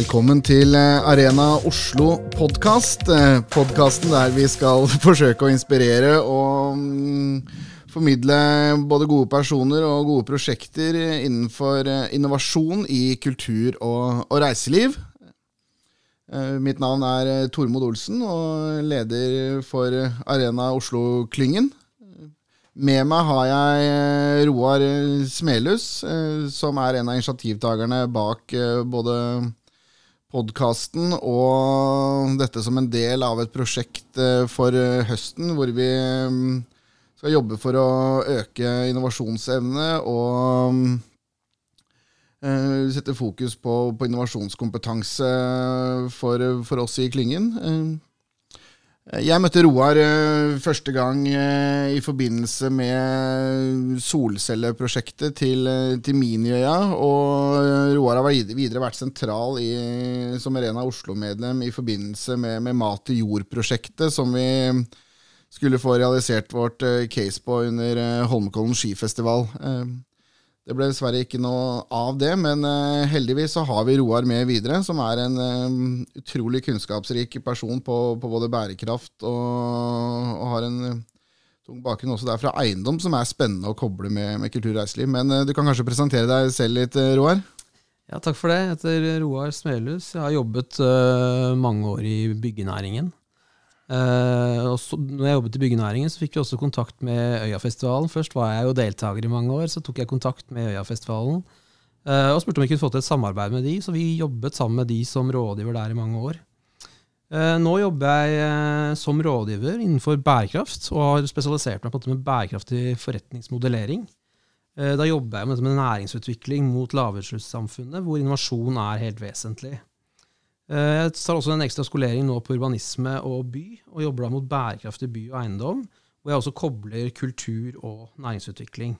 Velkommen til eh, Arena Oslo podkast. Podkasten der vi skal forsøke å inspirere og mm, formidle både gode personer og gode prosjekter innenfor eh, innovasjon i kultur og, og reiseliv. Eh, Mitt navn er eh, Tormod Olsen og leder for Arena Oslo-klyngen. Med meg har jeg eh, Roar Smelhus, eh, som er en av initiativtakerne bak eh, både podkasten og dette som en del av et prosjekt eh, for eh, høsten, hvor vi mm, skal jobbe for å øke innovasjonsevne og mm, eh, sette fokus på, på innovasjonskompetanse for, for oss i klyngen. Jeg møtte Roar eh, første gang eh, i forbindelse med solcelleprosjektet til, eh, til Miniøya. Og Roar har videre vært sentral i, som Arena Oslo-medlem i forbindelse med, med Mat til jord-prosjektet, som vi skulle få realisert vårt case på under Holmenkollen skifestival. Det ble dessverre ikke noe av det, men eh, heldigvis så har vi Roar med videre, som er en eh, utrolig kunnskapsrik person på, på både bærekraft og, og har en eh, tung bakgrunn også der fra eiendom, som er spennende å koble med, med kultur og reiseliv. Men du kan kanskje presentere deg selv litt, Roar? Ja, takk for det. Jeg heter Roar Smelhus. Jeg har jobbet mange år i byggenæringen. Og så, når jeg jobbet i byggenæringen, så fikk vi også kontakt med Øyafestivalen. Først var jeg jo deltaker i mange år, så tok jeg kontakt med Øyafestivalen Uh, og spurte om vi kunne få til et samarbeid med de, så vi jobbet sammen med de som rådgiver der i mange år. Uh, nå jobber jeg som rådgiver innenfor bærekraft, og har spesialisert meg på med bærekraftig forretningsmodellering. Da jobber jeg med, med næringsutvikling mot lavutslippssamfunnet, hvor innovasjon er helt vesentlig. Eh, Jeg tar også en ekstra skolering nå på urbanisme og by, og jobber da mot bærekraftig by og eiendom, hvor jeg også kobler kultur og næringsutvikling.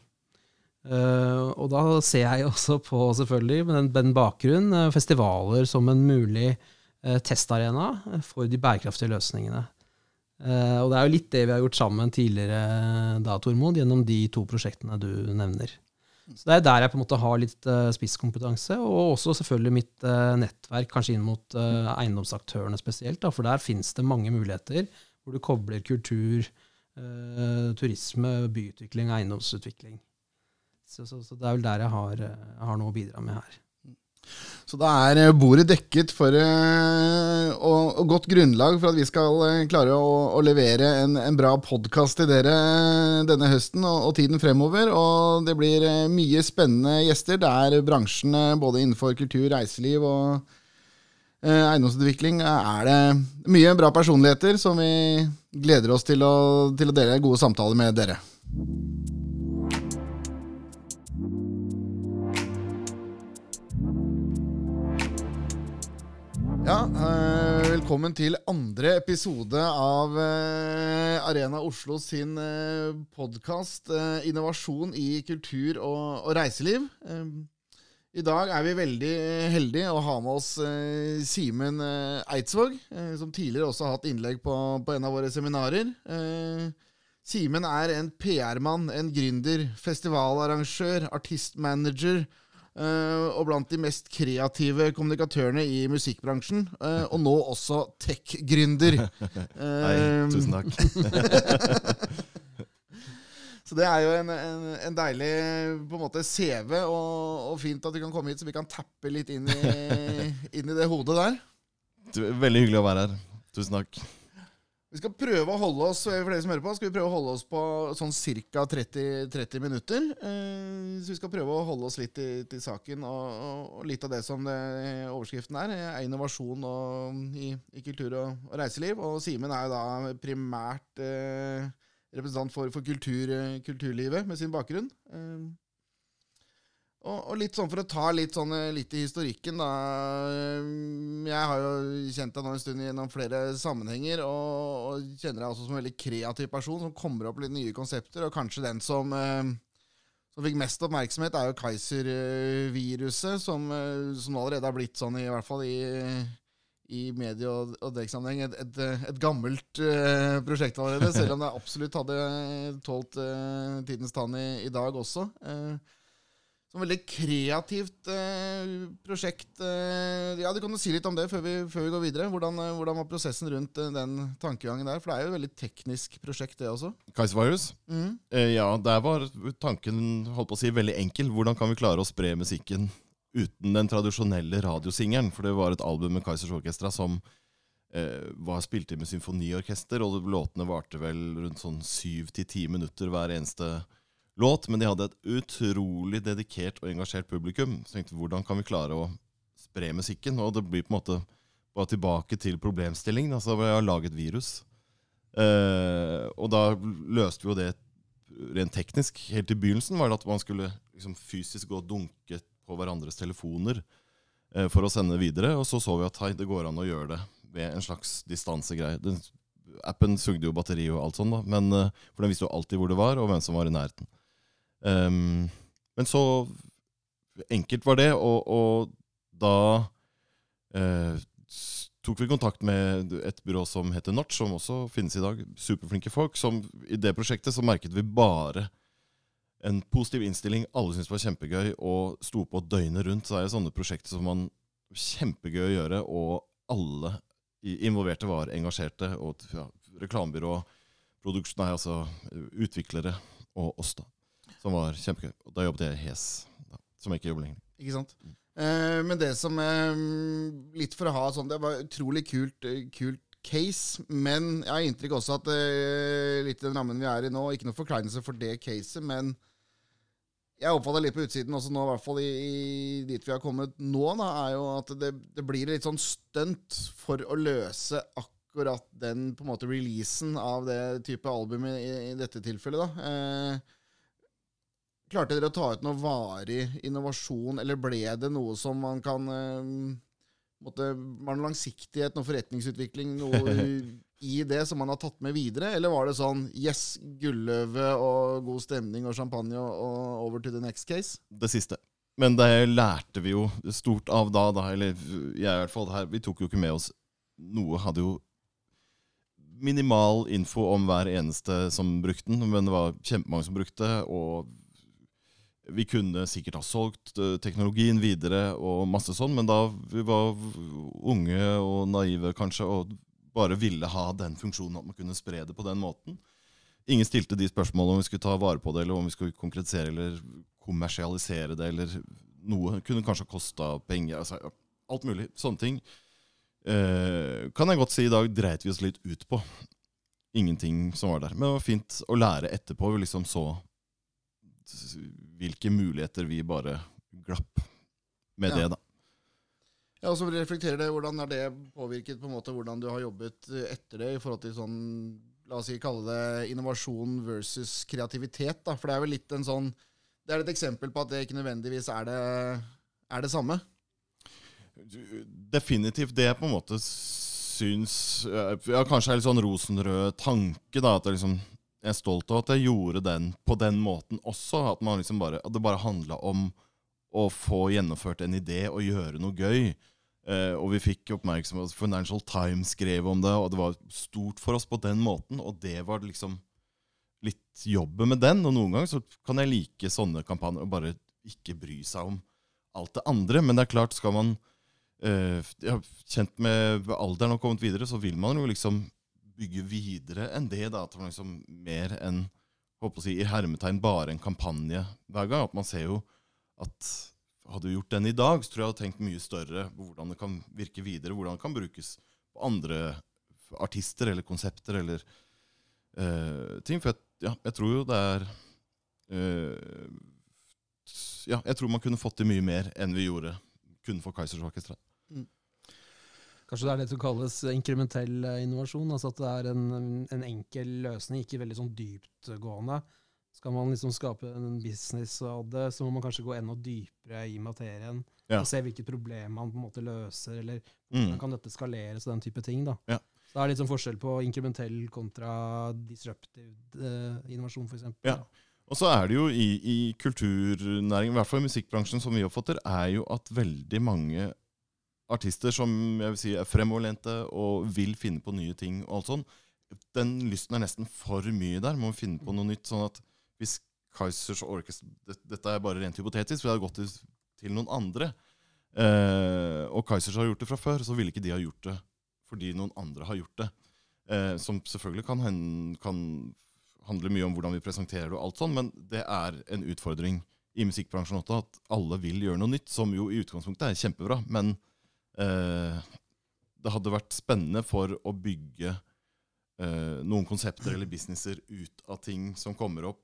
Eh, Og da ser jeg også på, selvfølgelig, med den, den bakgrunn, eh, festivaler som en mulig testarena for de bærekraftige løsningene. Og det er jo litt det vi har gjort sammen tidligere, da, Tormod, gjennom de to prosjektene du nevner. Så Det er der jeg på en måte har litt eh, spisskompetanse, og også selvfølgelig mitt eh, nettverk, kanskje inn mot eh, eiendomsaktørene spesielt. Da, for der finnes det mange muligheter hvor du kobler kultur, turisme, byutvikling eiendomsutvikling. Så, så, så det er vel der jeg har, jeg har noe å bidra med her. Så da er eh, bordet dekket for eh, og, og godt grunnlag for at vi skal eh, klare å, å levere en, en bra podkast til dere denne høsten og, og tiden fremover. Og det blir mye spennende gjester. Det er bransjene både innenfor kultur, reiseliv og eiendomsutvikling. Er det mye bra personligheter som vi gleder oss til å, til å dele gode samtaler med dere. Ja, eh, velkommen til andre episode av eh, Arena Oslo sin eh, podkast eh, 'Innovasjon i kultur og, og reiseliv'. Eh, I dag er vi veldig heldige å ha med oss Simen Eidsvåg, som tidligere også har hatt innlegg på, på en av våre seminarer. Eh, Simen er en PR-mann, en gründer, festivalarrangør, artistmanager. Eh, og blant de mest kreative kommunikatørene i musikkbransjen. eh, og nå også tech-gründer. Hei, tusen takk. Så det er jo en, en, en deilig på en måte CV, og, og fint at du kan komme hit, så vi kan tappe litt inn i, inn i det hodet der. Veldig hyggelig å være her. Tusen takk. Vi skal prøve å holde oss for dere som hører på, skal vi prøve å holde oss på sånn ca. 30, 30 minutter. Eh, så vi skal prøve å holde oss litt til, til saken, og, og, litt av det som det, overskriften er, er innovasjon og, i, i kultur og, og reiseliv. Og Simen er jo da primært eh, representant for, for kultur, kulturlivet med sin bakgrunn. Eh, og, og litt sånn for å ta litt, sånn, eh, litt i historikken, da. eh, Jeg har jo kjent deg nå en stund gjennom flere sammenhenger, og, og kjenner deg også som en veldig kreativ person som kommer opp litt nye konsepter. Og kanskje den som, eh, som fikk mest oppmerksomhet, er jo Kaiser-viruset, som, som allerede har blitt sånn, i hvert fall i, i medie- og, og dekksammenheng, et, et, et gammelt prosjekt allerede. Selv om det absolutt hadde tålt tidens tann i, i dag også. Eh, som veldig kreativt eh, prosjekt. Eh, ja, Du kan jo si litt om det før vi, før vi går videre. Hvordan, eh, hvordan var prosessen rundt eh, den tankegangen der? For det er jo et veldig teknisk prosjekt, det også. Kaiservirus? Mm. Eh, ja, der var tanken holdt på å si, veldig enkel. Hvordan kan vi klare å spre musikken uten den tradisjonelle radiosingeren? For det var et album med Kaizers Orkestra som eh, var spilt inn med symfoniorkester, og låtene varte vel rundt sånn syv til ti minutter hver eneste låt. Men de hadde et utrolig dedikert og engasjert publikum. Så tenkte hvordan kan vi klare å spre musikken? Og det blir på en måte bare tilbake til problemstillingen. Altså, vi har laget virus. Eh, og da løste vi jo det rent teknisk. Helt i begynnelsen var det at man skulle liksom fysisk gå og dunke på hverandres telefoner eh, for å sende videre. Og så så vi at hei, det går an å gjøre det ved en slags distansegreie. Appen sugde jo batteri og alt sånt, da, men, eh, for den visste jo alltid hvor det var, og hvem som var i nærheten. Ehm, men så enkelt var det, og, og da eh, tok vi kontakt med et byrå som heter Notch, som også finnes i dag. Superflinke folk. Som, I det prosjektet så merket vi bare en positiv innstilling. Alle syntes det var kjempegøy og sto på døgnet rundt. Så er det sånne prosjekter som man kjempegøy å gjøre, og alle involverte var engasjerte. Og ja, reklamebyrå, produksjon, nei, altså utviklere og oss, da. Som var kjempegøy. Og da jobbet jeg Hes, da, som jeg ikke jobber lenger. Ikke sant? Eh, men det som eh, Litt for å ha sånn Det var utrolig kult, eh, kult case, men jeg har inntrykk også at eh, litt i den rammen vi er i nå Ikke noe forkleinelse for det caset, men jeg oppfatter litt på utsiden også nå, i hvert fall i, i dit vi har kommet nå, da, er jo at det, det blir litt sånn stunt for å løse akkurat den på en måte releasen av det type albumet i, i dette tilfellet. da. Eh, Klarte dere å ta ut noe varig innovasjon, eller ble det noe som man kan eh, måtte, Var det langsiktighet, noe forretningsutvikling, noe i det som man har tatt med videre? Eller var det sånn yes, gulløve og god stemning og champagne og, og over to the next case? Det siste. Men det lærte vi jo stort av da, da. Eller jeg i hvert fall her. Vi tok jo ikke med oss noe. Hadde jo minimal info om hver eneste som brukte den, men det var kjempemange som brukte, og vi kunne sikkert ha solgt eh, teknologien videre og masse sånn, men da vi var unge og naive kanskje, og bare ville ha den funksjonen at man kunne spre det på den måten. Ingen stilte de spørsmålene om vi skulle ta vare på det, eller om vi skulle konkretisere eller kommersialisere det, eller noe. Kunne kanskje kosta penger. Altså, alt mulig. Sånne ting. Eh, kan jeg godt si i dag dreit vi oss litt ut på. Ingenting som var der. Men det var fint å lære etterpå. Vi liksom så hvilke muligheter vi bare glapp med Ja. det, da. Ja, og så reflekterer det, Hvordan har det påvirket på en måte hvordan du har jobbet etter det, i forhold til sånn, la oss si, kalle det innovasjon versus kreativitet? da, For det er vel litt en sånn Det er et eksempel på at det ikke nødvendigvis er det, er det samme. Definitivt det på en måte syns ja, Kanskje er litt sånn rosenrød tanke. da, at det liksom, jeg er stolt av at jeg gjorde den på den måten også. At, liksom bare, at det bare handla om å få gjennomført en idé og gjøre noe gøy. Eh, og vi fikk oppmerksomhet. Financial Times skrev om det, og det var stort for oss på den måten. Og det var liksom litt jobben med den. Og noen ganger så kan jeg like sånne kampanjer og bare ikke bry seg om alt det andre. Men det er klart, skal man eh, ja, kjent med alderen og kommet videre, så vil man jo liksom bygge videre enn det. da, At det liksom mer enn håper å si, i hermetegn bare en kampanje hver gang. At man ser jo at hadde vi gjort den i dag, så tror jeg jeg hadde tenkt mye større på hvordan det kan virke videre, hvordan det kan brukes på andre artister eller konsepter eller uh, ting. For jeg, ja, jeg tror jo det er uh, Ja, jeg tror man kunne fått til mye mer enn vi gjorde kun for Kaizers Orkestra. Kanskje det er det som kalles inkrementell eh, innovasjon. altså At det er en, en enkel løsning, ikke veldig sånn dyptgående. Skal man liksom skape en business av det, så må man kanskje gå enda dypere i materien. Ja. Og se hvilket problem man på en måte løser, eller Mm. hvordan kan dette skaleres og den type ting. da. Ja. Så det er litt sånn forskjell på inkrementell kontra disruptive eh, innovasjon, f.eks. Ja. Og så er det jo i, i kulturnæringen, i hvert fall i musikkbransjen, som vi oppfatter, er jo at veldig mange artister som jeg vil si er fremoverlente og vil finne på nye ting og alt sånn, den lysten er nesten for mye der. Må finne på noe nytt. sånn at hvis Kaizers Orchestra det- Dette er bare rent hypotetisk, for det hadde gått til, noen andre. Eh, og Kaizers har gjort det fra før, så ville ikke de ha gjort det fordi noen andre har gjort det. Eh, som selvfølgelig kan, kan handle mye om hvordan vi presenterer det, og alt sånn, men det er en utfordring i musikkbransjen også at alle vil gjøre noe nytt, som jo i utgangspunktet er kjempebra. Men det hadde vært spennende for å bygge eh, noen konsepter eller businesser ut av ting som kommer opp,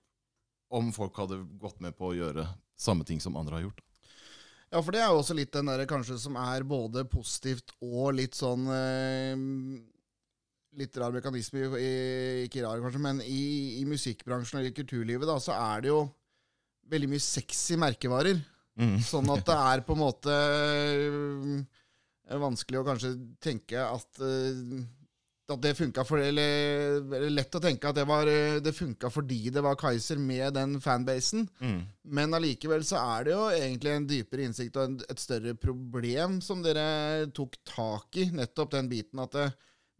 om folk hadde gått med på å gjøre samme ting som andre har gjort. Ja, for det er jo også litt den der kanskje som er både positivt og litt sånn eh, Litt rar mekanisme, i, i- ikke rar kanskje, men i, i musikkbransjen eller i kulturlivet da, så er det jo veldig mye sexy merkevarer. Mm. Sånn at det er på en måte eh, vanskelig å kanskje tenke at eh, at det funka for Eller, eller lett å tenke at det, var, eh, det funka fordi det var Kaiser med den fanbasen. Mm. Men allikevel så er det jo egentlig en dypere innsikt og en, et større problem som dere tok tak i. Nettopp den biten at det,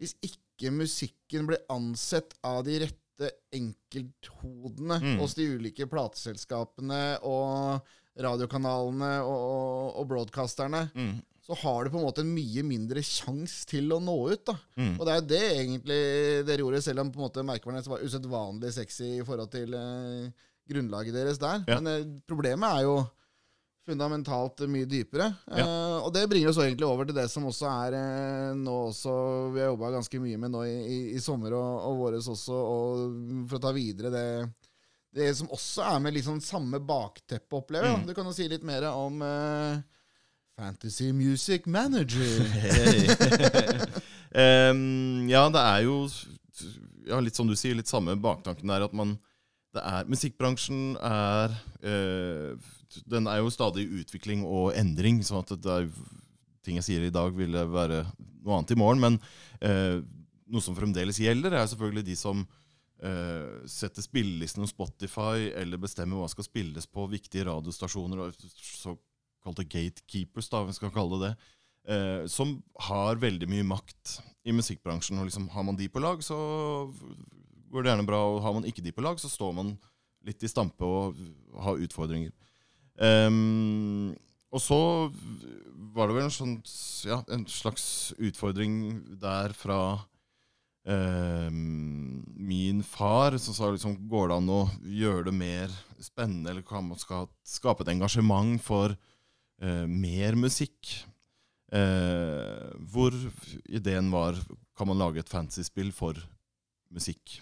hvis ikke musikken blir ansett av de rette enkelthodene Mm. hos de ulike plateselskapene og radiokanalene og, og, og broadcasterne, Mm. Så har du på en måte en mye mindre sjanse til å nå ut. da. Mm. Og det er jo det egentlig dere gjorde, selv om på en måte merkevarene var usedvanlig sexy i forhold til eh, grunnlaget deres der. Ja. Men eh, problemet er jo fundamentalt mye dypere. Ja. Eh, og det bringer oss egentlig over til det som også er eh, nå også vi har jobba ganske mye med nå i, i, i sommer og, og våres også, og for å ta videre det det som også er med sånn samme bakteppe, opplever jeg. Mm. Du kan jo si litt mer om eh, Fantasy Music Manager. um, ja, det er jo ja, litt som du sier, litt samme baktanken der. At man det er, Musikkbransjen er uh, Den er jo stadig i utvikling og endring. sånn at det er, ting jeg sier i dag, ville være noe annet i morgen. Men uh, noe som fremdeles gjelder, er selvfølgelig de som uh, setter spillelisten hos Spotify, eller bestemmer hva skal spilles på viktige radiostasjoner, og såkalte gatekeepers, da, vi skal kalle det det eh, som har veldig mye makt i musikkbransjen. Og liksom, har man de på lag, så går det gjerne bra. Og har man ikke de på lag, så står man litt i stampe og har utfordringer. Um, og så var det vel en, sånn, ja, en slags utfordring der fra eh, min far, som sa liksom Går det an å gjøre det mer spennende, eller kan man skape et engasjement for eh, mer musikk? Eh, hvor ideen var kan man lage et fantasy-spill for musikk.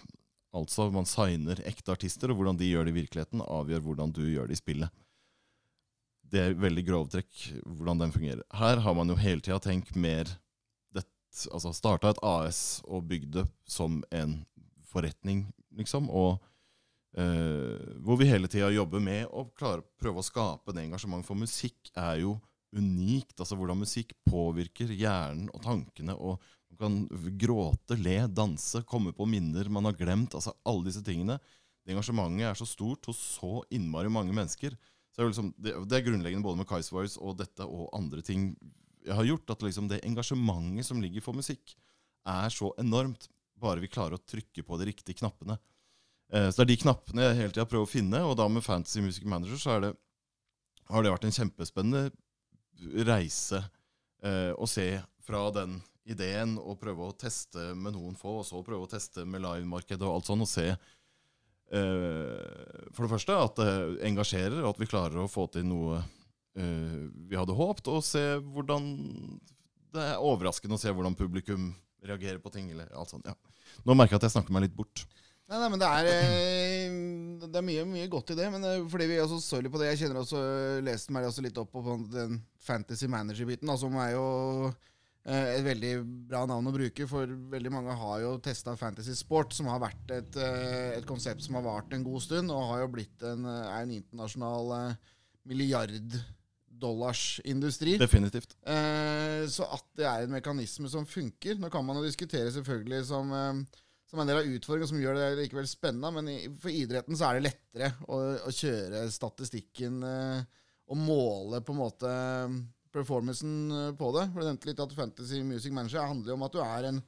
Altså man signer ekte artister, og hvordan de gjør det i virkeligheten, avgjør hvordan du gjør det i spillet. Det er veldig grovtrekk hvordan den fungerer. Her har man jo hele tida tenkt mer Altså starta et AS og bygd det som en forretning, liksom. Og hvor vi hele tida jobber med å klare, prøve å skape det engasjementet. For musikk er jo unikt. Altså hvordan musikk påvirker hjernen og tankene. og Man kan gråte, le, danse, komme på minner man har glemt. altså Alle disse tingene. Det engasjementet er så stort hos så innmari mange mennesker. Så er det, liksom, det, det er grunnleggende både med Kais Voice og dette og andre ting jeg har gjort. At liksom det engasjementet som ligger for musikk, er så enormt. Bare vi klarer å trykke på de riktige knappene. Eh, så det er de knappene jeg hele tida prøver å finne. Og da med Fantasy Music Manager så det, har det vært en kjempespennende reise eh, å se fra den ideen og prøve å teste med noen få, og så prøve å teste med livemarkedet og alt sånn, og se eh, for det første at det engasjerer, og at vi klarer å få til noe vi hadde håpt, og se hvordan Det er overraskende å se hvordan publikum reagerer på ting. eller alt sånt, ja. Nå merker jeg at jeg snakker meg litt bort. Nei, nei, men det er, eh, det er mye, mye godt i det. Men eh, fordi vi er så sorry på det Jeg kjenner også, leste meg også litt opp på den fantasy manager-biten, som er jo eh, et veldig bra navn å bruke. For veldig mange har jo testa fantasy sport, som har vært et, et konsept som har vart en god stund, og har jo blitt en, en internasjonal milliard dollarsindustri. Definitivt. Så at det er en mekanisme som funker Nå kan man jo diskutere selvfølgelig som, eh, som en del av utfordringen som gjør det likevel spennende, men i, for idretten så er det lettere å, å kjøre statistikken eh, og måle på en måte performancen eh, på det. For Du nevnte litt at Fantasy Music Manager handler jo om at du er en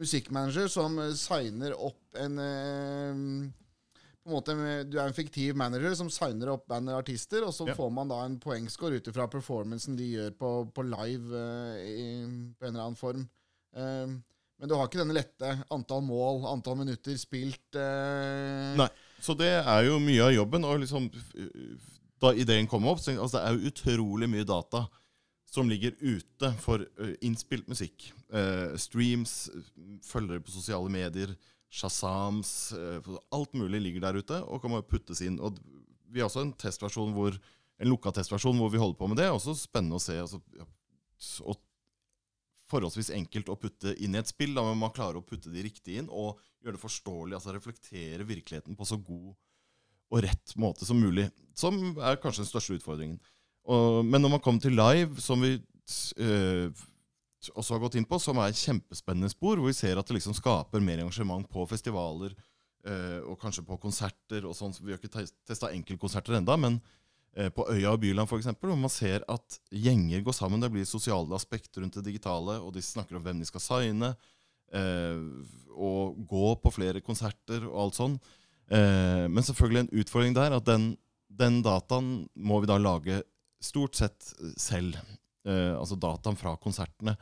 musikkmanager som eh, signer opp en eh, på en måte, du er en fiktiv manager som signer opp band og artister, og så Ja. får man da en poengscore ut ifra performancen de gjør på, på live eh, i, på en eller annen form. Eh, men du har ikke denne lette antall mål, antall minutter spilt eh, Nei. Så det er jo mye av jobben. Og liksom, da ideen kom opp, så altså, det er jo utrolig mye data som ligger ute for innspilt musikk. Eh, streams, følgere på sosiale medier, Shazams eh, Alt mulig ligger der ute og kan bare puttes inn. Og vi har også en testversjon hvor en lukka testversjon hvor vi holder på med det. Også spennende å se. Altså, og forholdsvis enkelt å putte inn i et spill, da, må man klarer å putte de riktig inn og gjøre det forståelig, altså reflektere virkeligheten på så god og rett måte som mulig. Som er kanskje den største utfordringen. Og, men når man kommer til live, som vi øh, også har gått inn på, som er kjempespennende spor, hvor vi ser at det liksom skaper mer engasjement på festivaler øh, og kanskje på konserter og sånn. Vi har ikke testa enkeltkonserter enda, men på Øya og Byland f.eks., hvor man ser at gjenger går sammen. Det blir sosiale aspekter rundt det digitale, og de snakker om hvem de skal signe. eh, og gå på flere konserter og alt sånn. Eh, men selvfølgelig en utfordring der at den, den dataen må vi da lage stort sett selv. Eh, altså dataen fra konsertene.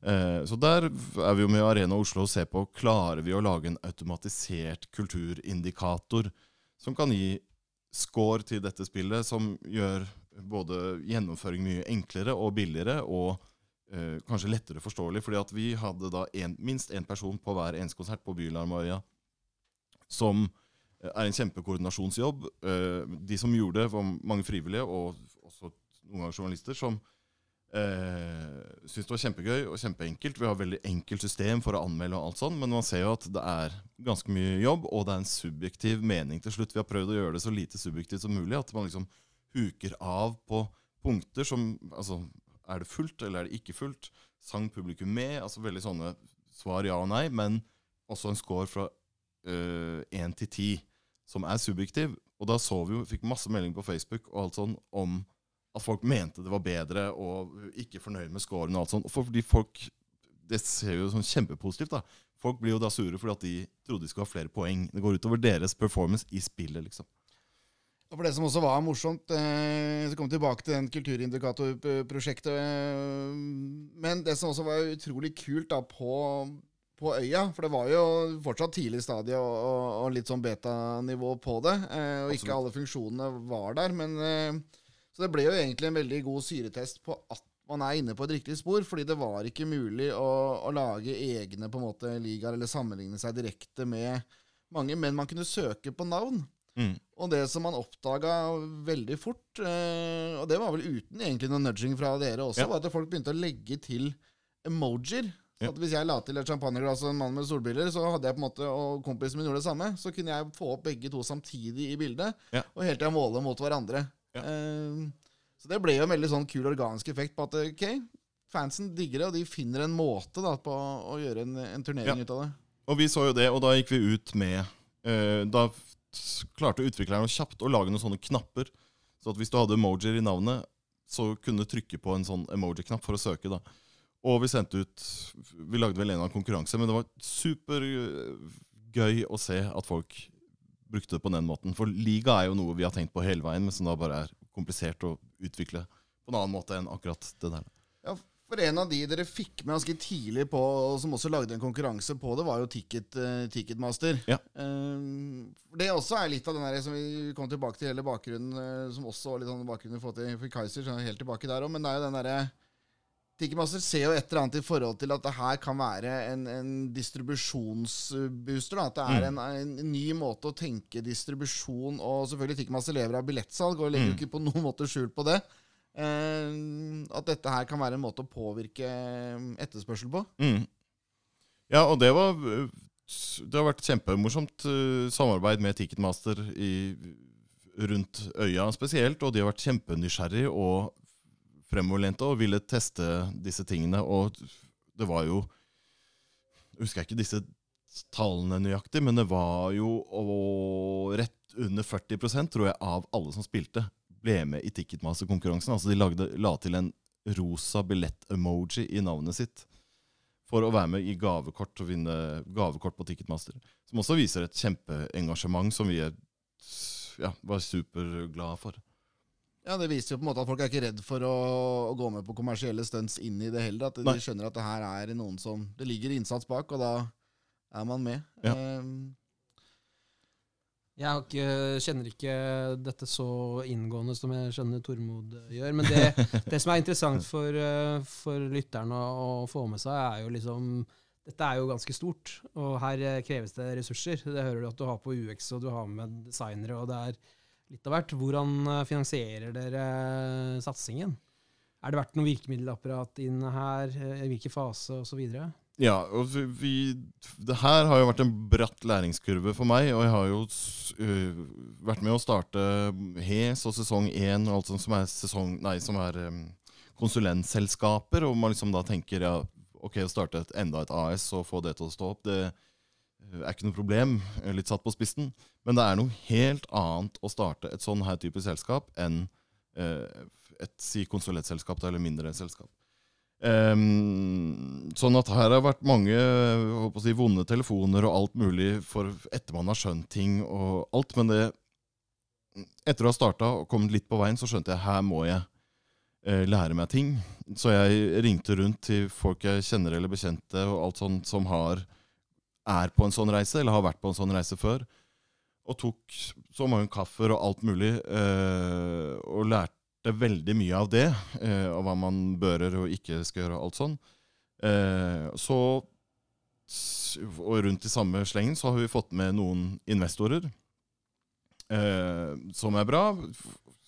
Eh, så der er vi jo med Arena Oslo og ser på klarer vi å lage en automatisert kulturindikator som kan gi score til dette spillet, som gjør både gjennomføring mye enklere og billigere, og eh, kanskje lettere forståelig. fordi at vi hadde da en, minst én person på hver eneste konsert på Bylarmøya som eh, er en kjempekoordinasjonsjobb. Eh, De som gjorde det, var mange frivillige, og også noen ganger journalister, som eh, Syns det var kjempegøy og kjempeenkelt. Vi har veldig enkelt system for å anmelde, og alt sånn, men man ser jo at det er ganske mye jobb, og det er en subjektiv mening til slutt. Vi har prøvd å gjøre det så lite subjektivt som mulig, at man liksom huker av på punkter som altså, Er det fullt, eller er det ikke fullt? Sang publikum med? altså Veldig sånne svar ja og nei, men også en score fra én til ti, som er subjektiv. Og da så vi jo, fikk masse meldinger på Facebook og alt sånn om at folk mente det var bedre og ikke fornøyd med scoren og alt sånt. Fordi folk Det ser jo sånn kjempepositivt, da. Folk blir jo da sure fordi at de trodde de skulle ha flere poeng. Det går utover deres performance i spillet, liksom. Og for det som også var morsomt, eh, så kom vi tilbake til den kulturindikatorprosjektet. Eh, men det som også var utrolig kult da på, på øya, for det var jo fortsatt tidlig stadie og, og, og litt sånn betanivå på det, eh, og ikke alle funksjonene var der. Men, eh, så det ble jo egentlig en veldig god syretest på at man er inne på et riktig spor, fordi det var ikke mulig å, å lage egne på en måte ligaer eller sammenligne seg direkte med mange, men man kunne søke på navn. Mm. Og det som man oppdaga veldig fort, eh, og det var vel uten egentlig noe nudging fra dere også, Ja. var at folk begynte å legge til emojier. Ja. at Hvis jeg la til et champagneglass og en mann med solbriller, så hadde jeg på en måte, og kompisen min gjorde det samme, så kunne jeg få opp begge to samtidig i bildet, Ja. og hele tida måle mot hverandre. Ja. Eh, så det ble jo en veldig sånn kul organisk effekt på at ok, fansen digger det, og de finner en måte da, på å gjøre en, en turnering Ja. ut av det. Og vi så jo det, og da gikk vi ut med uh, Da klarte utviklerne kjapt å lage noen sånne knapper. Så at hvis du hadde emojier i navnet, så kunne du trykke på en sånn emoji-knapp for å søke. da. Og vi sendte ut Vi lagde vel en av konkurranse, men det var supergøy å se at folk brukte det på den måten. For liga er jo noe vi har tenkt på hele veien, men som da bare er komplisert å utvikle på en annen måte enn akkurat det der. Ja, for en av de dere fikk med ganske tidlig på, og som også lagde en konkurranse på det, var jo Ticket, uh, Ticketmaster. Ja. Eh, det også er litt av den der som vi kom tilbake til hele bakgrunnen, uh, som også var litt sånn bakgrunnen for, til for Kaiser, så helt tilbake der òg, men det er jo den derre Ticketmaster ser jo et eller annet i forhold til at det her kan være en, en distribusjonsbooster. Da. At det er en, en ny måte å tenke distribusjon Og selvfølgelig Ticketmaster lever av billettsalg og legger jo ikke på noen måte skjul på det. Eh, at dette her kan være en måte å påvirke etterspørsel på. Mm. Ja, og det var Det har vært kjempemorsomt eh, samarbeid med Ticketmaster i, rundt øya spesielt, og de har vært kjempenysgjerrige og fremoverlente og ville teste disse tingene, og det var jo Jeg husker ikke disse tallene nøyaktig, men det var jo og rett under 40% tror jeg, av alle som spilte, ble med i Ticketmaster-konkurransen. Altså de lagde, la til en rosa billett-emoji i navnet sitt for å være med i gavekort og vinne gavekort på Ticketmaster. Som også viser et kjempeengasjement som vi er ja, var superglade for. Ja, Det viser jo på en måte at folk er ikke redd for å, å gå med på kommersielle stunts inn i det heller. At de Nei. skjønner at det her er noen som Det ligger innsats bak, og da er man med. Ja. Um, Jeg har ikke, kjenner ikke dette så inngående som jeg skjønner Tormod eh, gjør. Men det, det som er interessant for, eh, for lytterne å få med seg, er jo liksom Dette er jo ganske stort, og her eh, kreves det ressurser. Det hører du at du har på UX, og du har med designere, og det er litt av hvert. Hvordan eh, finansierer dere eh, satsingen? Er det vært noe virkemiddelapparat inne her? eh, I hvilken fase, osv.? Ja, og vi, det her har jo vært en bratt læringskurve for meg, og jeg har jo øh, vært med å starte HES og sesong 1 og alt sånt som er, sesong, nei, som er um, konsulentselskaper, og man liksom da tenker ja, ok, å starte et, enda et AS og få det til å stå opp, det er ikke noe problem, øh, litt satt på spissen, men det er noe helt annet å starte et sånn her type selskap enn øh, et si konsulentselskap eller mindre selskap. Um, sånn at her har vært mange si, vonde telefoner og alt mulig for etter man har skjønt ting og alt. Men det etter å ha starta og kommet litt på veien, så skjønte jeg her må jeg uh, lære meg ting. Så jeg ringte rundt til folk jeg kjenner eller bekjente og alt sånt som har, er på en sånn reise, eller har vært på en sånn reise før. Og tok så mange kaffer og alt mulig, eh, og lærte veldig mye av det. Eh, og hva man bører og ikke skal gjøre, og alt sånn. Eh, så Og rundt i samme slengen så har vi fått med noen investorer. Eh, som er bra,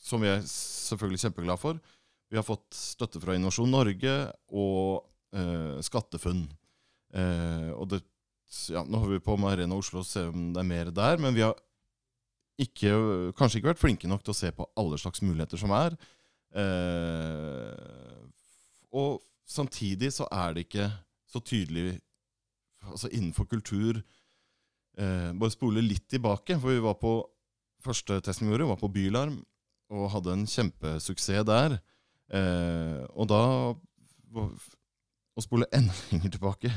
som vi er selvfølgelig kjempeglad for. Vi har fått støtte fra Innovasjon Norge og eh, SkatteFUNN. Eh, og det, ja, nå holder vi på med Arena Oslo og se om det er mer der, men vi har ikke, kanskje ikke vært flinke nok til å se på alle slags muligheter som er. Eh, og samtidig så er det ikke så tydelig altså innenfor kultur eh, Bare spole litt tilbake, for vi var på første testen vi gjorde, var på Bylarm og hadde en kjempesuksess der. Eh, og da Å spole enda lenger tilbake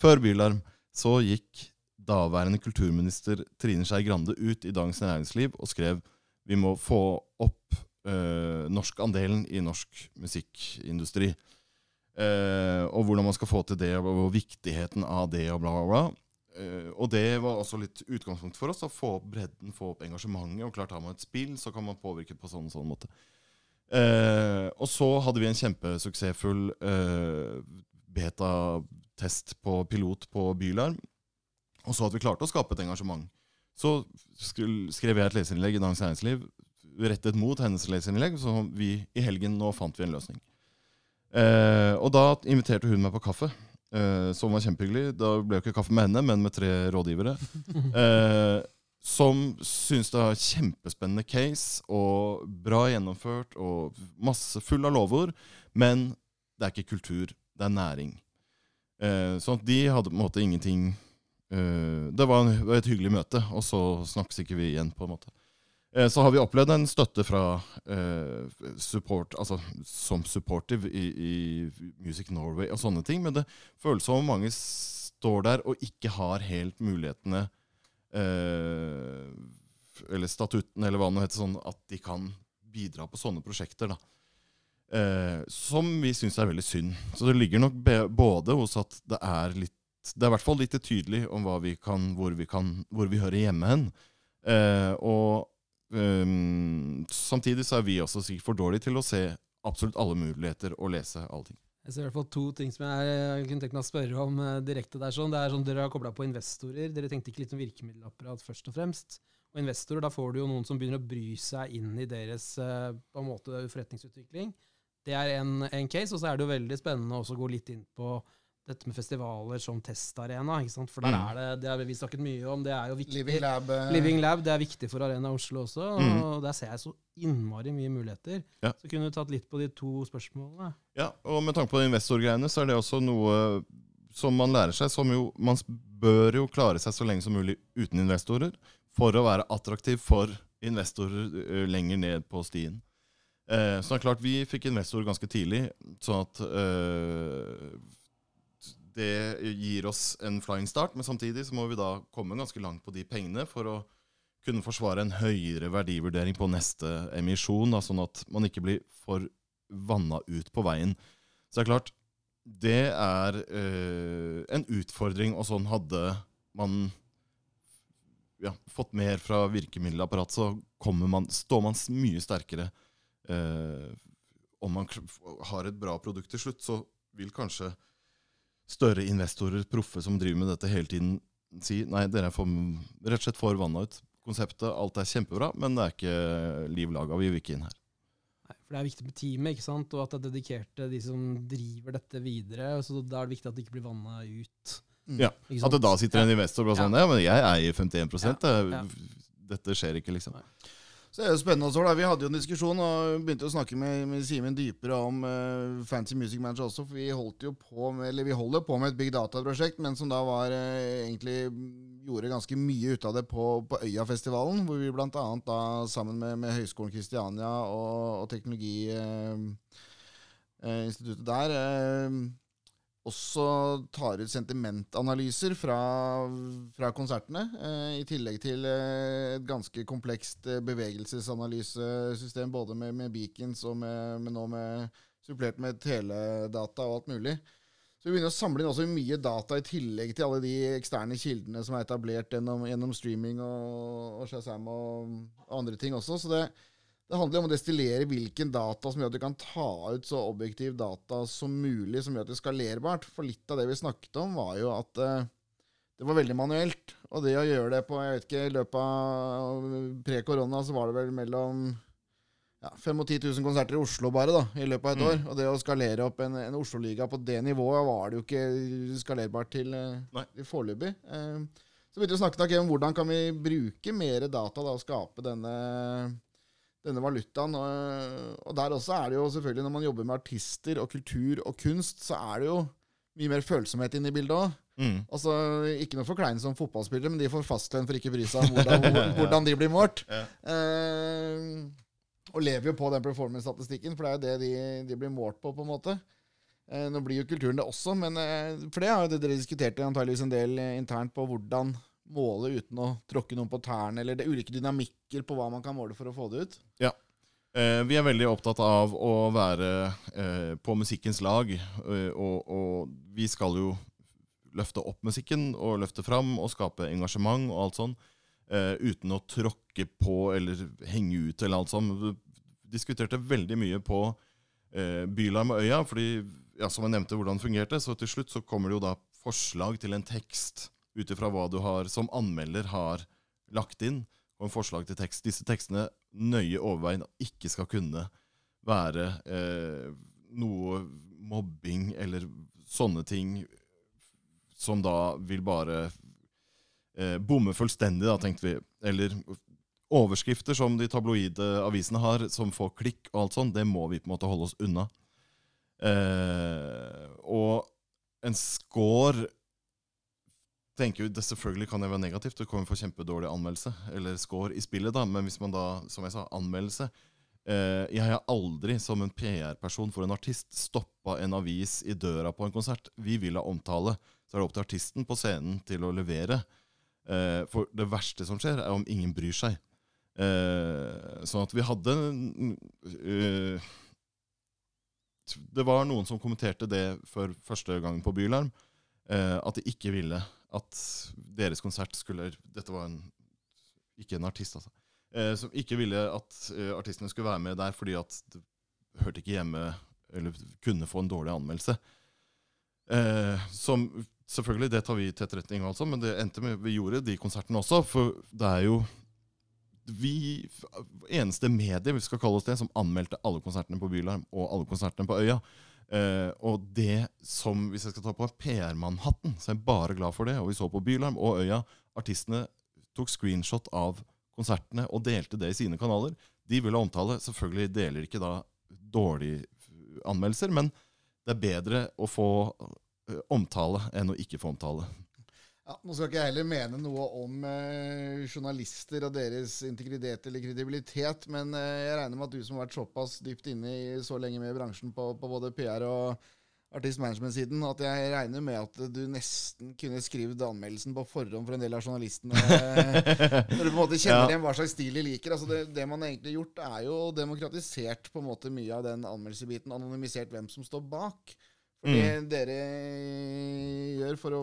Før Bylarm så gikk daværende kulturminister Trine Skei Grande ut i Dagens Næringsliv og skrev vi må få opp eh, norskandelen i norsk musikkindustri. Eh, og hvordan man skal få til det, og viktigheten av det, og bla, bla, bla. Eh, og det var også litt utgangspunkt for oss, å få opp bredden, få opp engasjementet. Og klart har man et spill, så kan man påvirke på sånn og sånn måte. Eh, og så hadde vi en kjempesuksessfull eh, betatest på pilot på Bylarm. Og så at vi klarte å skape et engasjement. Så skrev jeg et leserinnlegg i Dagens Næringsliv rettet mot hennes leserinnlegg, så vi i helgen nå fant vi en løsning. Eh, og da inviterte hun meg på kaffe, eh, som var kjempehyggelig. Da ble jo ikke kaffe med henne, men med tre rådgivere. Eh, som syns det er kjempespennende case, og bra gjennomført, og masse full av lovord. Men det er ikke kultur, det er næring. Eh, sånn at de hadde på en måte ingenting eh, Det var, et hyggelig møte, og så snakkes ikke vi igjen, på en måte. Eh, så har vi opplevd en støtte fra eh, support, altså som supportive i, i Music Norway og sånne ting, men det føles som om mange står der og ikke har helt mulighetene eh, Eller statutten, eller hva det heter, sånn at de kan bidra på sånne prosjekter. da. Eh, som vi syns er veldig synd. Så det ligger nok både hos at det er litt Det er i hvert fall litt tydelig om vi kan, hvor, vi kan, hvor vi hører hjemme hen. Eh, og ehm, samtidig så er vi også sikkert for dårlige til å se absolutt alle muligheter og lese alle ting. Jeg ser i hvert fall to ting som jeg kunne tenkt meg å spørre om eh, direkte der. sånn. Det er sånn Dere har kobla på investorer. Dere tenkte ikke litt om virkemiddelapparat først og fremst. Og investorer, da får du jo noen som begynner å bry seg inn i deres eh, på en måte forretningsutvikling. Det er en, en case, og så er det jo veldig spennende også å gå litt inn på dette med festivaler som testarena. ikke sant? For der Mm. er det, det har vi snakket mye om, det er jo viktig. Living Lab. eh, Living Lab, det er viktig for Arena Oslo også, Mm. og der ser jeg så innmari mye muligheter. Ja. Så kunne du tatt litt på de to spørsmålene. Ja, og med tanke på investorgreiene, så er det også noe som man lærer seg, som jo Man bør jo klare seg så lenge som mulig uten investorer, for å være attraktiv for investorer lenger ned på stien. Eh, så det er klart, vi fikk investor ganske tidlig, sånn at eh, det gir oss en flying start. Men samtidig så må vi da komme ganske langt på de pengene for å kunne forsvare en høyere verdivurdering på neste emisjon, da, sånn at man ikke blir for vanna ut på veien. Så det er klart, det er eh, en utfordring, og sånn hadde man ja, fått mer fra virkemiddelapparatet, så man, står man mye sterkere. Eh, om man har et bra produkt til slutt, så vil kanskje større investorer, proffe som driver med dette hele tiden, si nei, dere er for, rett og slett for vanna ut. Konseptet, alt er kjempebra, men det er ikke liv laga. Vi vil ikke inn her. Nei, for det er viktig med teamet, ikke sant? og at det er dedikerte de som driver dette videre. så Da er det viktig at det ikke blir vanna ut. Ja, At det da sitter en investor og bare sånn Ja, men jeg eier 51 Ja, ja. Dette skjer ikke, liksom. Så det er jo spennende også, da. Vi hadde jo en diskusjon og begynte å snakke med, med Simen dypere om uh, Fancy Music Manager også, for vi holdt jo på med, eller vi holder på med et big data-prosjekt, men som da var uh, egentlig gjorde ganske mye ut av det på, på Øyafestivalen, hvor vi annet da sammen med, med Høgskolen Kristiania og, og Teknologiinstituttet der eh, også tar ut sentimentanalyser fra, fra konsertene, eh, i tillegg til eh, et ganske komplekst eh, bevegelsesanalysesystem, både med, med beacons og med, med nå med supplert med teledata og alt mulig. Så vi begynner å samle inn også mye data i tillegg til alle de eksterne kildene som er etablert gjennom, gjennom streaming og, og Shazam og, og andre ting også. Så det, det handler om å destillere hvilken data som gjør at du kan ta ut så objektiv data som mulig, som gjør at det er skalerbart. For litt av det vi snakket om, var jo at eh, det var veldig manuelt. Og det å gjøre det på jeg vet ikke, i løpet av pre-korona, så var det vel mellom ja, 5 og 10 000 konserter i Oslo bare da, i løpet av et Mm. år. Og det å skalere opp en, en Oslo-liga på det nivået var det jo ikke skalerbart til, eh, Nei. til foreløpig. Eh, så begynte vi å snakke om hvordan kan vi bruke mer data da, og skape denne denne valutaen. Og, der også er det jo selvfølgelig, når man jobber med artister og kultur og kunst, så er det jo mye mer følsomhet inne i bildet òg. Mm. Altså, ikke noe forkleinelse som fotballspillere, men de får fastlønn for ikke å bry seg om hvordan, hvordan de blir målt. Ja. Eh, og lever jo på den performance-statistikken, for det er jo det de, de blir målt på, på en måte. Eh, nå blir jo kulturen det også, men eh, for det har jo dere diskutert antageligvis en del eh, internt på hvordan måle uten å tråkke noen på tærne, eller det er ulike dynamikker på hva man kan måle for å få det ut. Eh, vi er veldig opptatt av å være eh, på musikkens lag, eh, og, og vi skal jo løfte opp musikken og løfte fram og skape engasjement og alt sånn, eh, uten å tråkke på eller henge ut eller alt sånt. Vi diskuterte veldig mye på eh, Bylarm og Øya, fordi, ja, som jeg nevnte, hvordan det fungerte, så til slutt så kommer det jo da forslag til en tekst ut ifra hva du har som anmelder har lagt inn, og en forslag til tekst. Disse tekstene nøye overveien ikke skal kunne være eh, noe mobbing eller sånne ting som da vil bare eh, bomme fullstendig, da, tenkte vi. Eller overskrifter som de tabloide avisene har, som får klikk og alt sånt, det må vi på en måte holde oss unna. Eh, og en score tenker jo, det Selvfølgelig kan det være negativt, du kommer for kjempedårlig anmeldelse, eller score i spillet, da, men hvis man da, som jeg sa, anmeldelse eh, Jeg har aldri som en PR-person for en artist stoppa en avis i døra på en konsert. Vi vil ha omtale. Så er det opp til artisten på scenen til å levere. Eh, for det verste som skjer, er om ingen bryr seg. Eh, sånn at vi hadde uh, Det var noen som kommenterte det for første gang på Bylarm. Eh, at de ikke ville at deres konsert skulle Dette var en, ikke en artist, altså. Eh, som ikke ville at eh, artistene skulle være med der fordi at det hørte ikke hjemme Eller kunne få en dårlig anmeldelse. Eh, som Selvfølgelig, det tar vi til etterretning, altså, men det endte med vi gjorde de konsertene også. For det er jo vi eneste medie, vi skal kalle oss det, som anmeldte alle konsertene på Bylarm og alle konsertene på Øya. Eh, og det som, hvis jeg skal ta på PR-mann-hatten, så er jeg bare glad for det. Og vi så på Bylarm og Øya. Artistene tok screenshot av konsertene og delte det i sine kanaler. De ville omtale. Selvfølgelig deler ikke da dårlige anmeldelser, men det er bedre å få eh, omtale enn å ikke få omtale. Ja, nå skal ikke jeg heller mene noe om eh, journalister og deres integritet eller kredibilitet, men eh, jeg regner med at du som har vært såpass dypt inne i så lenge med i bransjen på, på både PR og artistmanagement-siden at jeg regner med at du nesten kunne skrevet anmeldelsen på forhånd for en del av journalistene. når du på en måte kjenner Ja. igjen hva slags stil de liker. Altså det, det man egentlig har gjort, er jo demokratisert på en måte mye av den anmeldelsesbiten. Anonymisert hvem som står bak. For det Mm. dere gjør, for å,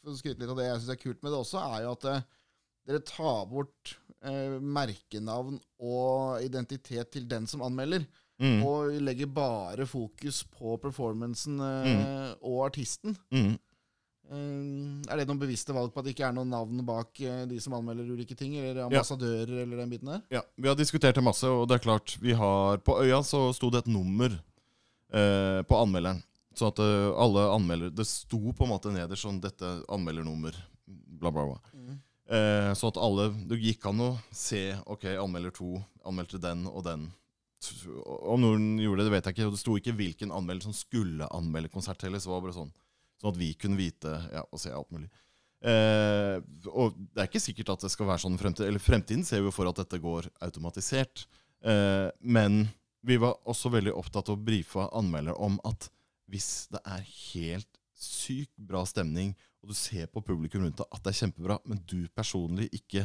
for å skryte litt av det jeg syns er kult med det også, er jo at eh, dere tar bort eh, merkenavn og identitet til den som anmelder. Mm. Og legger bare fokus på performancen eh, og artisten. Mm. Eh, er det noen bevisste valg på at det ikke er noen navn bak eh, de som anmelder ulike ting? Eller ambassadører, eller den biten der? Ja, Vi har diskutert det masse, og det er klart vi har På Øya så sto det et nummer eh, på anmelderen. Så at eh, alle anmelder Det sto på en måte nederst sånn 'Dette anmeldernummer', bla, bla, bla. Mm. Eh, så at alle Det gikk an å se Ok, anmelder to anmeldte den og den. Om noen gjorde det, det vet jeg ikke. Og det sto ikke hvilken anmelder som skulle anmelde konsert heller. Så var det bare sånn Sånn at vi kunne vite ja, og se alt mulig. Eh, og det er ikke sikkert at det skal være sånn fremtid. Eller fremtiden ser vi jo for at dette går automatisert. Eh, men vi var også veldig opptatt av å brife anmelder om at hvis det er helt sykt bra stemning, og du ser på publikum rundt deg at det er kjempebra, men du personlig ikke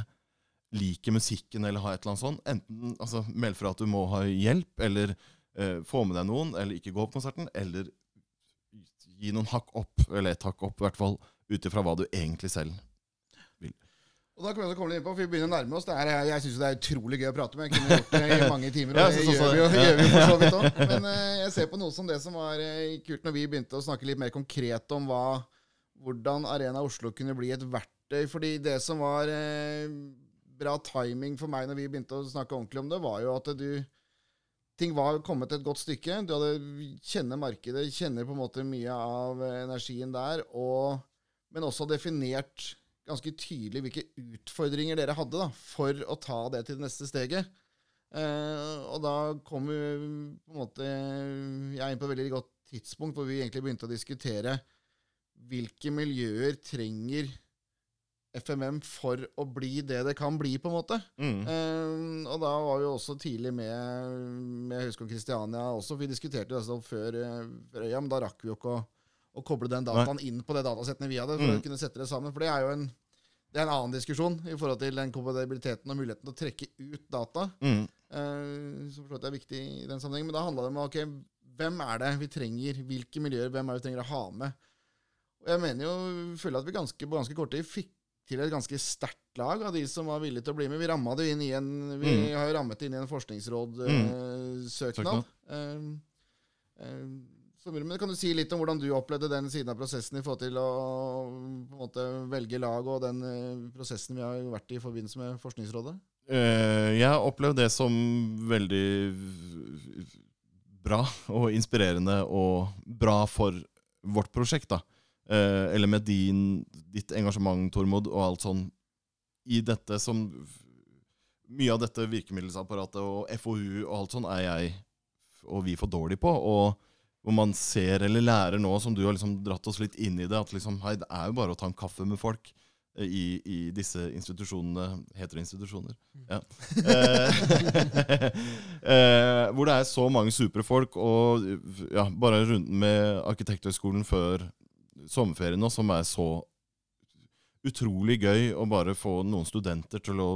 liker musikken eller har et eller annet sånt, enten altså, meld fra at du må ha hjelp, eller eh, få med deg noen, eller ikke gå på konserten, eller gi noen hakk opp, eller et hakk opp, i hvert fall, ut ifra hva du egentlig selv Og da kan vi også komme litt inn på, for vi begynner å nærme oss. Det er, jeg syns det er utrolig gøy å prate med. Jeg kunne gjort det i mange timer, og det gjør vi jo, gjør vi for så vidt òg. Men eh, jeg ser på noe som det som var eh, kult når vi begynte å snakke litt mer konkret om hva, hvordan Arena Oslo kunne bli et verktøy. Fordi det som var eh, bra timing for meg når vi begynte å snakke ordentlig om det, var jo at du Ting var kommet et godt stykke. Du hadde kjenner markedet, kjenner på en måte mye av energien der, og, men også definert ganske tydelig hvilke utfordringer dere hadde da, for å ta det til det neste steget. Eh, og da kom vi på en måte jeg inn på et veldig godt tidspunkt hvor vi egentlig begynte å diskutere hvilke miljøer trenger FMM for å bli det det kan bli, på en måte. mm. Eh, og da var vi også tidlig med, med Høgskolen Kristiania også. Vi diskuterte det altså før, før øya, men da rakk vi jo ikke å, å koble den dataen inn på det datasettene vi hadde, for Mm. å kunne sette det sammen. For det er jo en, det er en annen diskusjon i forhold til den kompatibiliteten og muligheten til å trekke ut data. Mm. Uh, som for så det er viktig i den sammenhengen. Men da handla det om ok, hvem er det vi trenger, hvilke miljøer, hvem er det vi trenger å ha med. Og jeg mener jo, føler at vi ganske, på ganske kort tid fikk til et ganske sterkt lag av de som var villige til å bli med. Vi ramma det inn i en Vi Mm. har jo rammet det inn i en forskningsråd-søknad. Søknad. Men kan du si litt om hvordan du opplevde den siden av prosessen i forhold til å måte velge lag, og den eh, prosessen vi har vært i i forbindelse med Forskningsrådet? Eh, jeg har opplevd det som veldig bra og inspirerende og bra for vårt prosjekt. da. Eh, eller med din, ditt engasjement, Tormod, og alt sånn i dette som Mye av dette virkemiddelapparatet og FoU og alt sånn er jeg og vi for dårlig på. Og hvor man ser eller lærer nå, som du har liksom dratt oss litt inn i det, at liksom, hei, det er jo bare å ta en kaffe med folk eh, i, i disse institusjonene. Heter det institusjoner? Ja. Eh, eh, hvor det er så mange supre folk, og ja, bare runden med Arkitekthøgskolen før sommerferien nå, som er så utrolig gøy å bare få noen studenter til å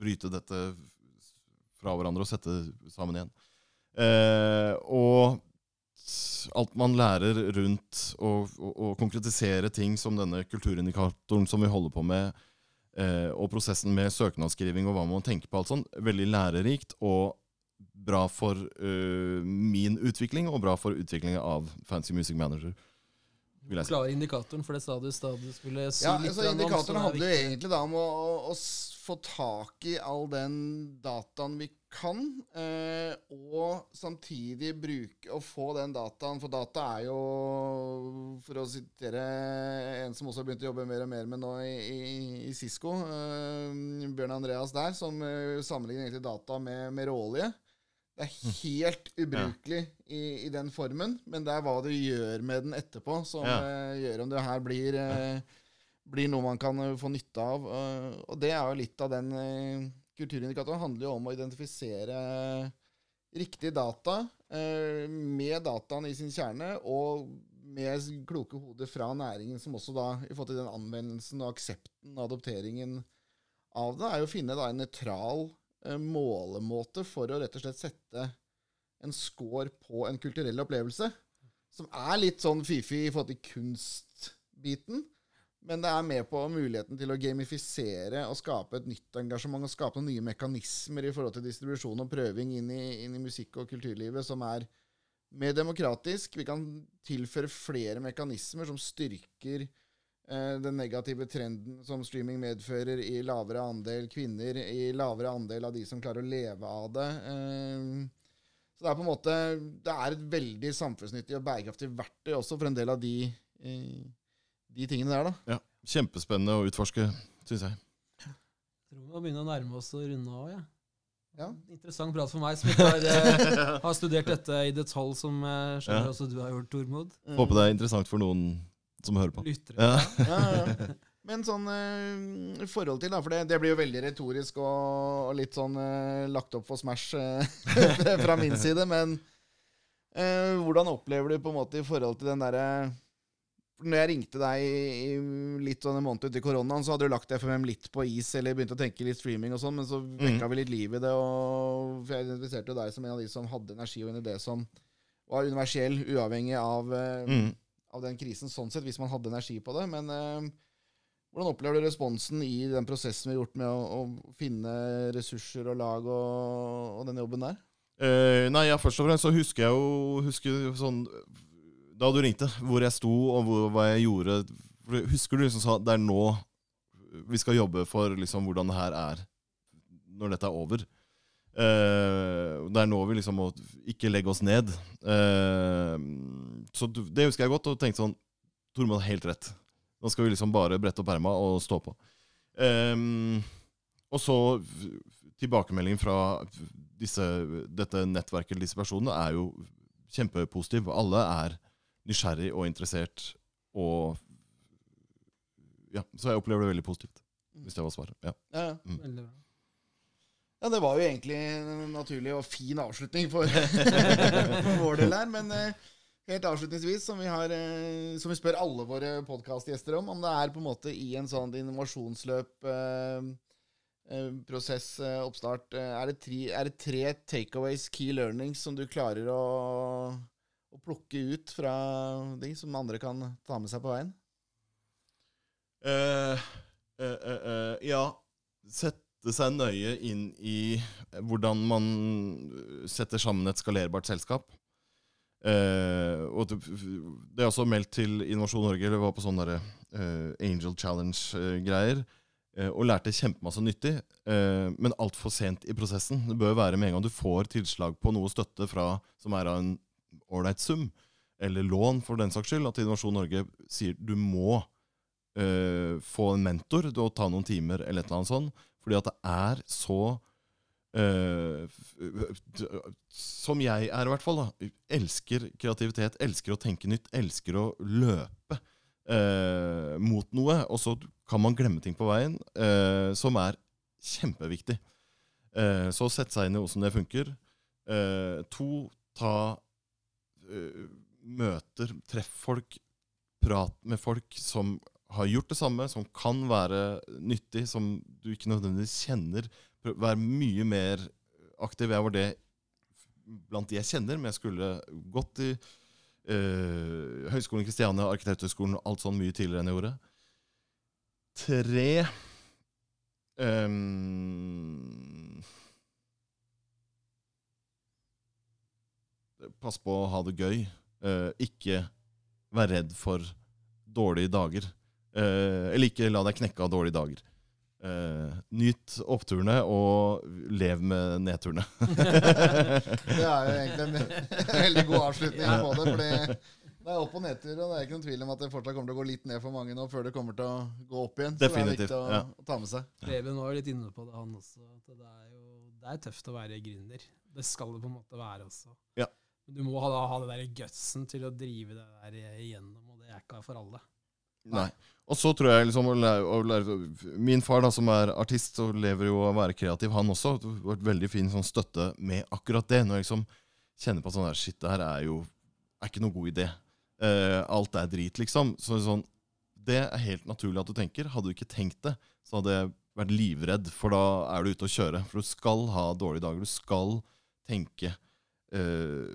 bryte dette fra hverandre og sette sammen igjen. Eh, og alt man lærer rundt å, konkretisere ting som denne kulturindikatoren som vi holder på med, eh, og prosessen med søknadsskriving og hva man tenker på, alt sånt, veldig lærerikt og bra for uh, min utvikling og bra for utviklingen av Fancy Music Manager. Vil jeg si. Klare indikatoren, for det sa du i stad du skulle si Ja, litt altså så Indikatoren er handler jo egentlig da om å, å, å få tak i all den dataen vi kan, eh, og samtidig bruke og få den dataen For data er jo, for å sitere en som også har begynt å jobbe mer og mer med nå i, i, i Cisco, eh, Bjørn Andreas der, som eh, sammenligner egentlig data med, med råolje. Det er helt ubrukelig i, i den formen, men det er hva du gjør med den etterpå, som Ja. uh, gjør om det her blir, uh, blir noe man kan uh, få nytte av. Og det er jo litt av den kulturindikatoren. handler jo om å identifisere riktig data, med dataen i sin kjerne, og med kloke hoder fra næringen, som også da, i forhold til den anvendelsen og aksepten og adopteringen av det, er jo å finne da en nøytral målemåte for å rett og slett sette en score på en kulturell opplevelse. Som er litt sånn fifi i forhold til kunstbiten. Men det er med på muligheten til å gamifisere og skape et nytt engasjement og skape nye mekanismer i forhold til distribusjon og prøving inn i, inn i musikk- og kulturlivet som er mer demokratisk. Vi kan tilføre flere mekanismer som styrker eh, den negative trenden som streaming medfører i lavere andel kvinner, i lavere andel av de som klarer å leve av det. Eh, så det er på en måte Det er et veldig samfunnsnyttig og bærekraftig verktøy også for en del av de eh, de tingene der, da. Ja, Kjempespennende å utforske, syns jeg. Jeg tror vi må begynne å nærme oss å runde av. Ja. Ja. Interessant prat for meg, som ikke har, eh, har studert dette i detalj, som jeg skjønner Ja. også du har gjort, Tormod. Håper det er interessant for noen som hører på. Lyttere. Ja. Ja, ja. Men sånn i uh, forhold til, da, for det, det blir jo veldig retorisk og, og litt sånn uh, lagt opp for Smash uh, fra min side, men eh, hvordan opplever du på en måte i forhold til den derre når jeg ringte deg i, i litt sånn en måned uti koronaen, så hadde du lagt FMM litt på is, eller begynt å tenke litt streaming og sånn, men så vekka vi litt liv i det, og for jeg identifiserte deg som en av de som hadde energi og en idé som var universell, uavhengig av eh, Mm. Av den krisen sånn sett, hvis man hadde energi på det. Men eh, hvordan opplever du responsen i den prosessen vi har gjort med å, å finne ressurser og lag og, og den jobben der? Eh, nei, ja, først og fremst så husker jeg jo husker sånn Da du ringte, hvor jeg sto og hvor, hva jeg gjorde Husker du liksom sa det er nå vi skal jobbe for liksom hvordan det her er når dette er over? Eh, det er nå vi liksom må ikke legge oss ned. Eh, så du- det husker jeg godt, og tenkte sånn Tormod har helt rett. Nå skal vi liksom bare brette opp erma og stå på. Um, og så tilbakemeldingen fra disse, dette nettverket eller disse personene er jo kjempepositiv. Alle er nysgjerrig og interessert og Ja, så jeg opplever det veldig positivt. Hvis det var svaret. Ja. Ja, ja. Veldig bra. Ja, det var jo egentlig en naturlig og fin avslutning for, for vår del her. Men eh, helt avslutningsvis, som vi, har, eh, som vi spør alle våre podkastgjester om, om det er på en måte i en sånn innovasjonsløp eh, eh, prosess, eh, oppstart, er, det tre, er det tre takeaways, key learnings, som du klarer å, å plukke ut fra de, som andre kan ta med seg på veien? Uh, uh, uh, ja, sette seg nøye inn i hvordan man setter sammen et skalerbart selskap. Eh, og det, er også meldt til Innovasjon Norge, eller var på sånne der, eh, Angel Challenge-greier, eh, og lærte kjempemasse nyttig, men altfor sent i prosessen. Det bør være med en gang du får tilslag på noe støtte fra, som er av en ålreit sum, eller lån for den saks skyld, at Innovasjon Norge sier du må få en mentor og ta noen timer, eller et eller annet sånt. Fordi at det er så eh, Som jeg er, i hvert fall. da Elsker kreativitet, elsker å tenke nytt, elsker å løpe uh, mot noe. Og så kan man glemme ting på veien, uh, som er kjempeviktig. Så sette seg inn i hvordan det funker. To, ta møter, treff folk, prat med folk som har gjort det samme, som kan være nyttig, som du ikke nødvendigvis kjenner. Prøv- Vær mye mer aktiv. Jeg var det blant de jeg kjenner, men jeg skulle gått i eh, Høgskolen Kristiania, Arkitekthøgskolen, alt sånn mye tidligere enn jeg gjorde. Tre um, Pass på å ha det gøy. Uh, ikke vær redd for dårlige dager. Uh, eller ikke la deg knekke av dårlige dager. Eh, nyt oppturene, og lev med nedturene. Det er jo egentlig en veldig god avslutning på det. Fordi det er opp- og nedtur, og det er ikke noen tvil om at det fortsatt kommer til å gå litt ned for mange nå før det kommer til å gå opp igjen. Så Definitivt, det er viktig å, ja. å ta med seg. Preben var jo litt inne på det, han også. At det er jo det er tøft å være gründer. Det skal det på en måte være også. Ja. Du må ha, ha det der gutsen til å drive det der igjennom, og det er ikke for alle. Nei. Og så tror jeg liksom Min far, da, som er artist og lever jo av å være kreativ, han også. Det har vært veldig fin sånn støtte med akkurat det. Når jeg liksom kjenner på sånn der Shit, det her er jo er ikke noe god idé. Uh, alt er drit, liksom. Så sånn, Det er helt naturlig at du tenker. Hadde du ikke tenkt det, så hadde jeg vært livredd, for da er du ute å kjøre. For du skal ha dårlige dager. Du skal tenke eh,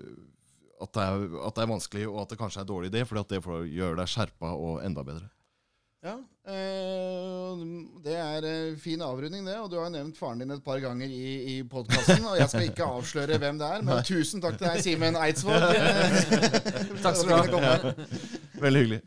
at, det er, at det er vanskelig, og at det kanskje er en dårlig idé, fordi at det får gjøre deg skjerpa og enda bedre. Ja, eh, Det er eh, fin avrunding, det. Og du har nevnt faren din et par ganger i, i podkasten. Og jeg skal ikke avsløre hvem det er, men tusen takk til deg, Simen Eidsvåg. Takk skal du ha. Veldig hyggelig.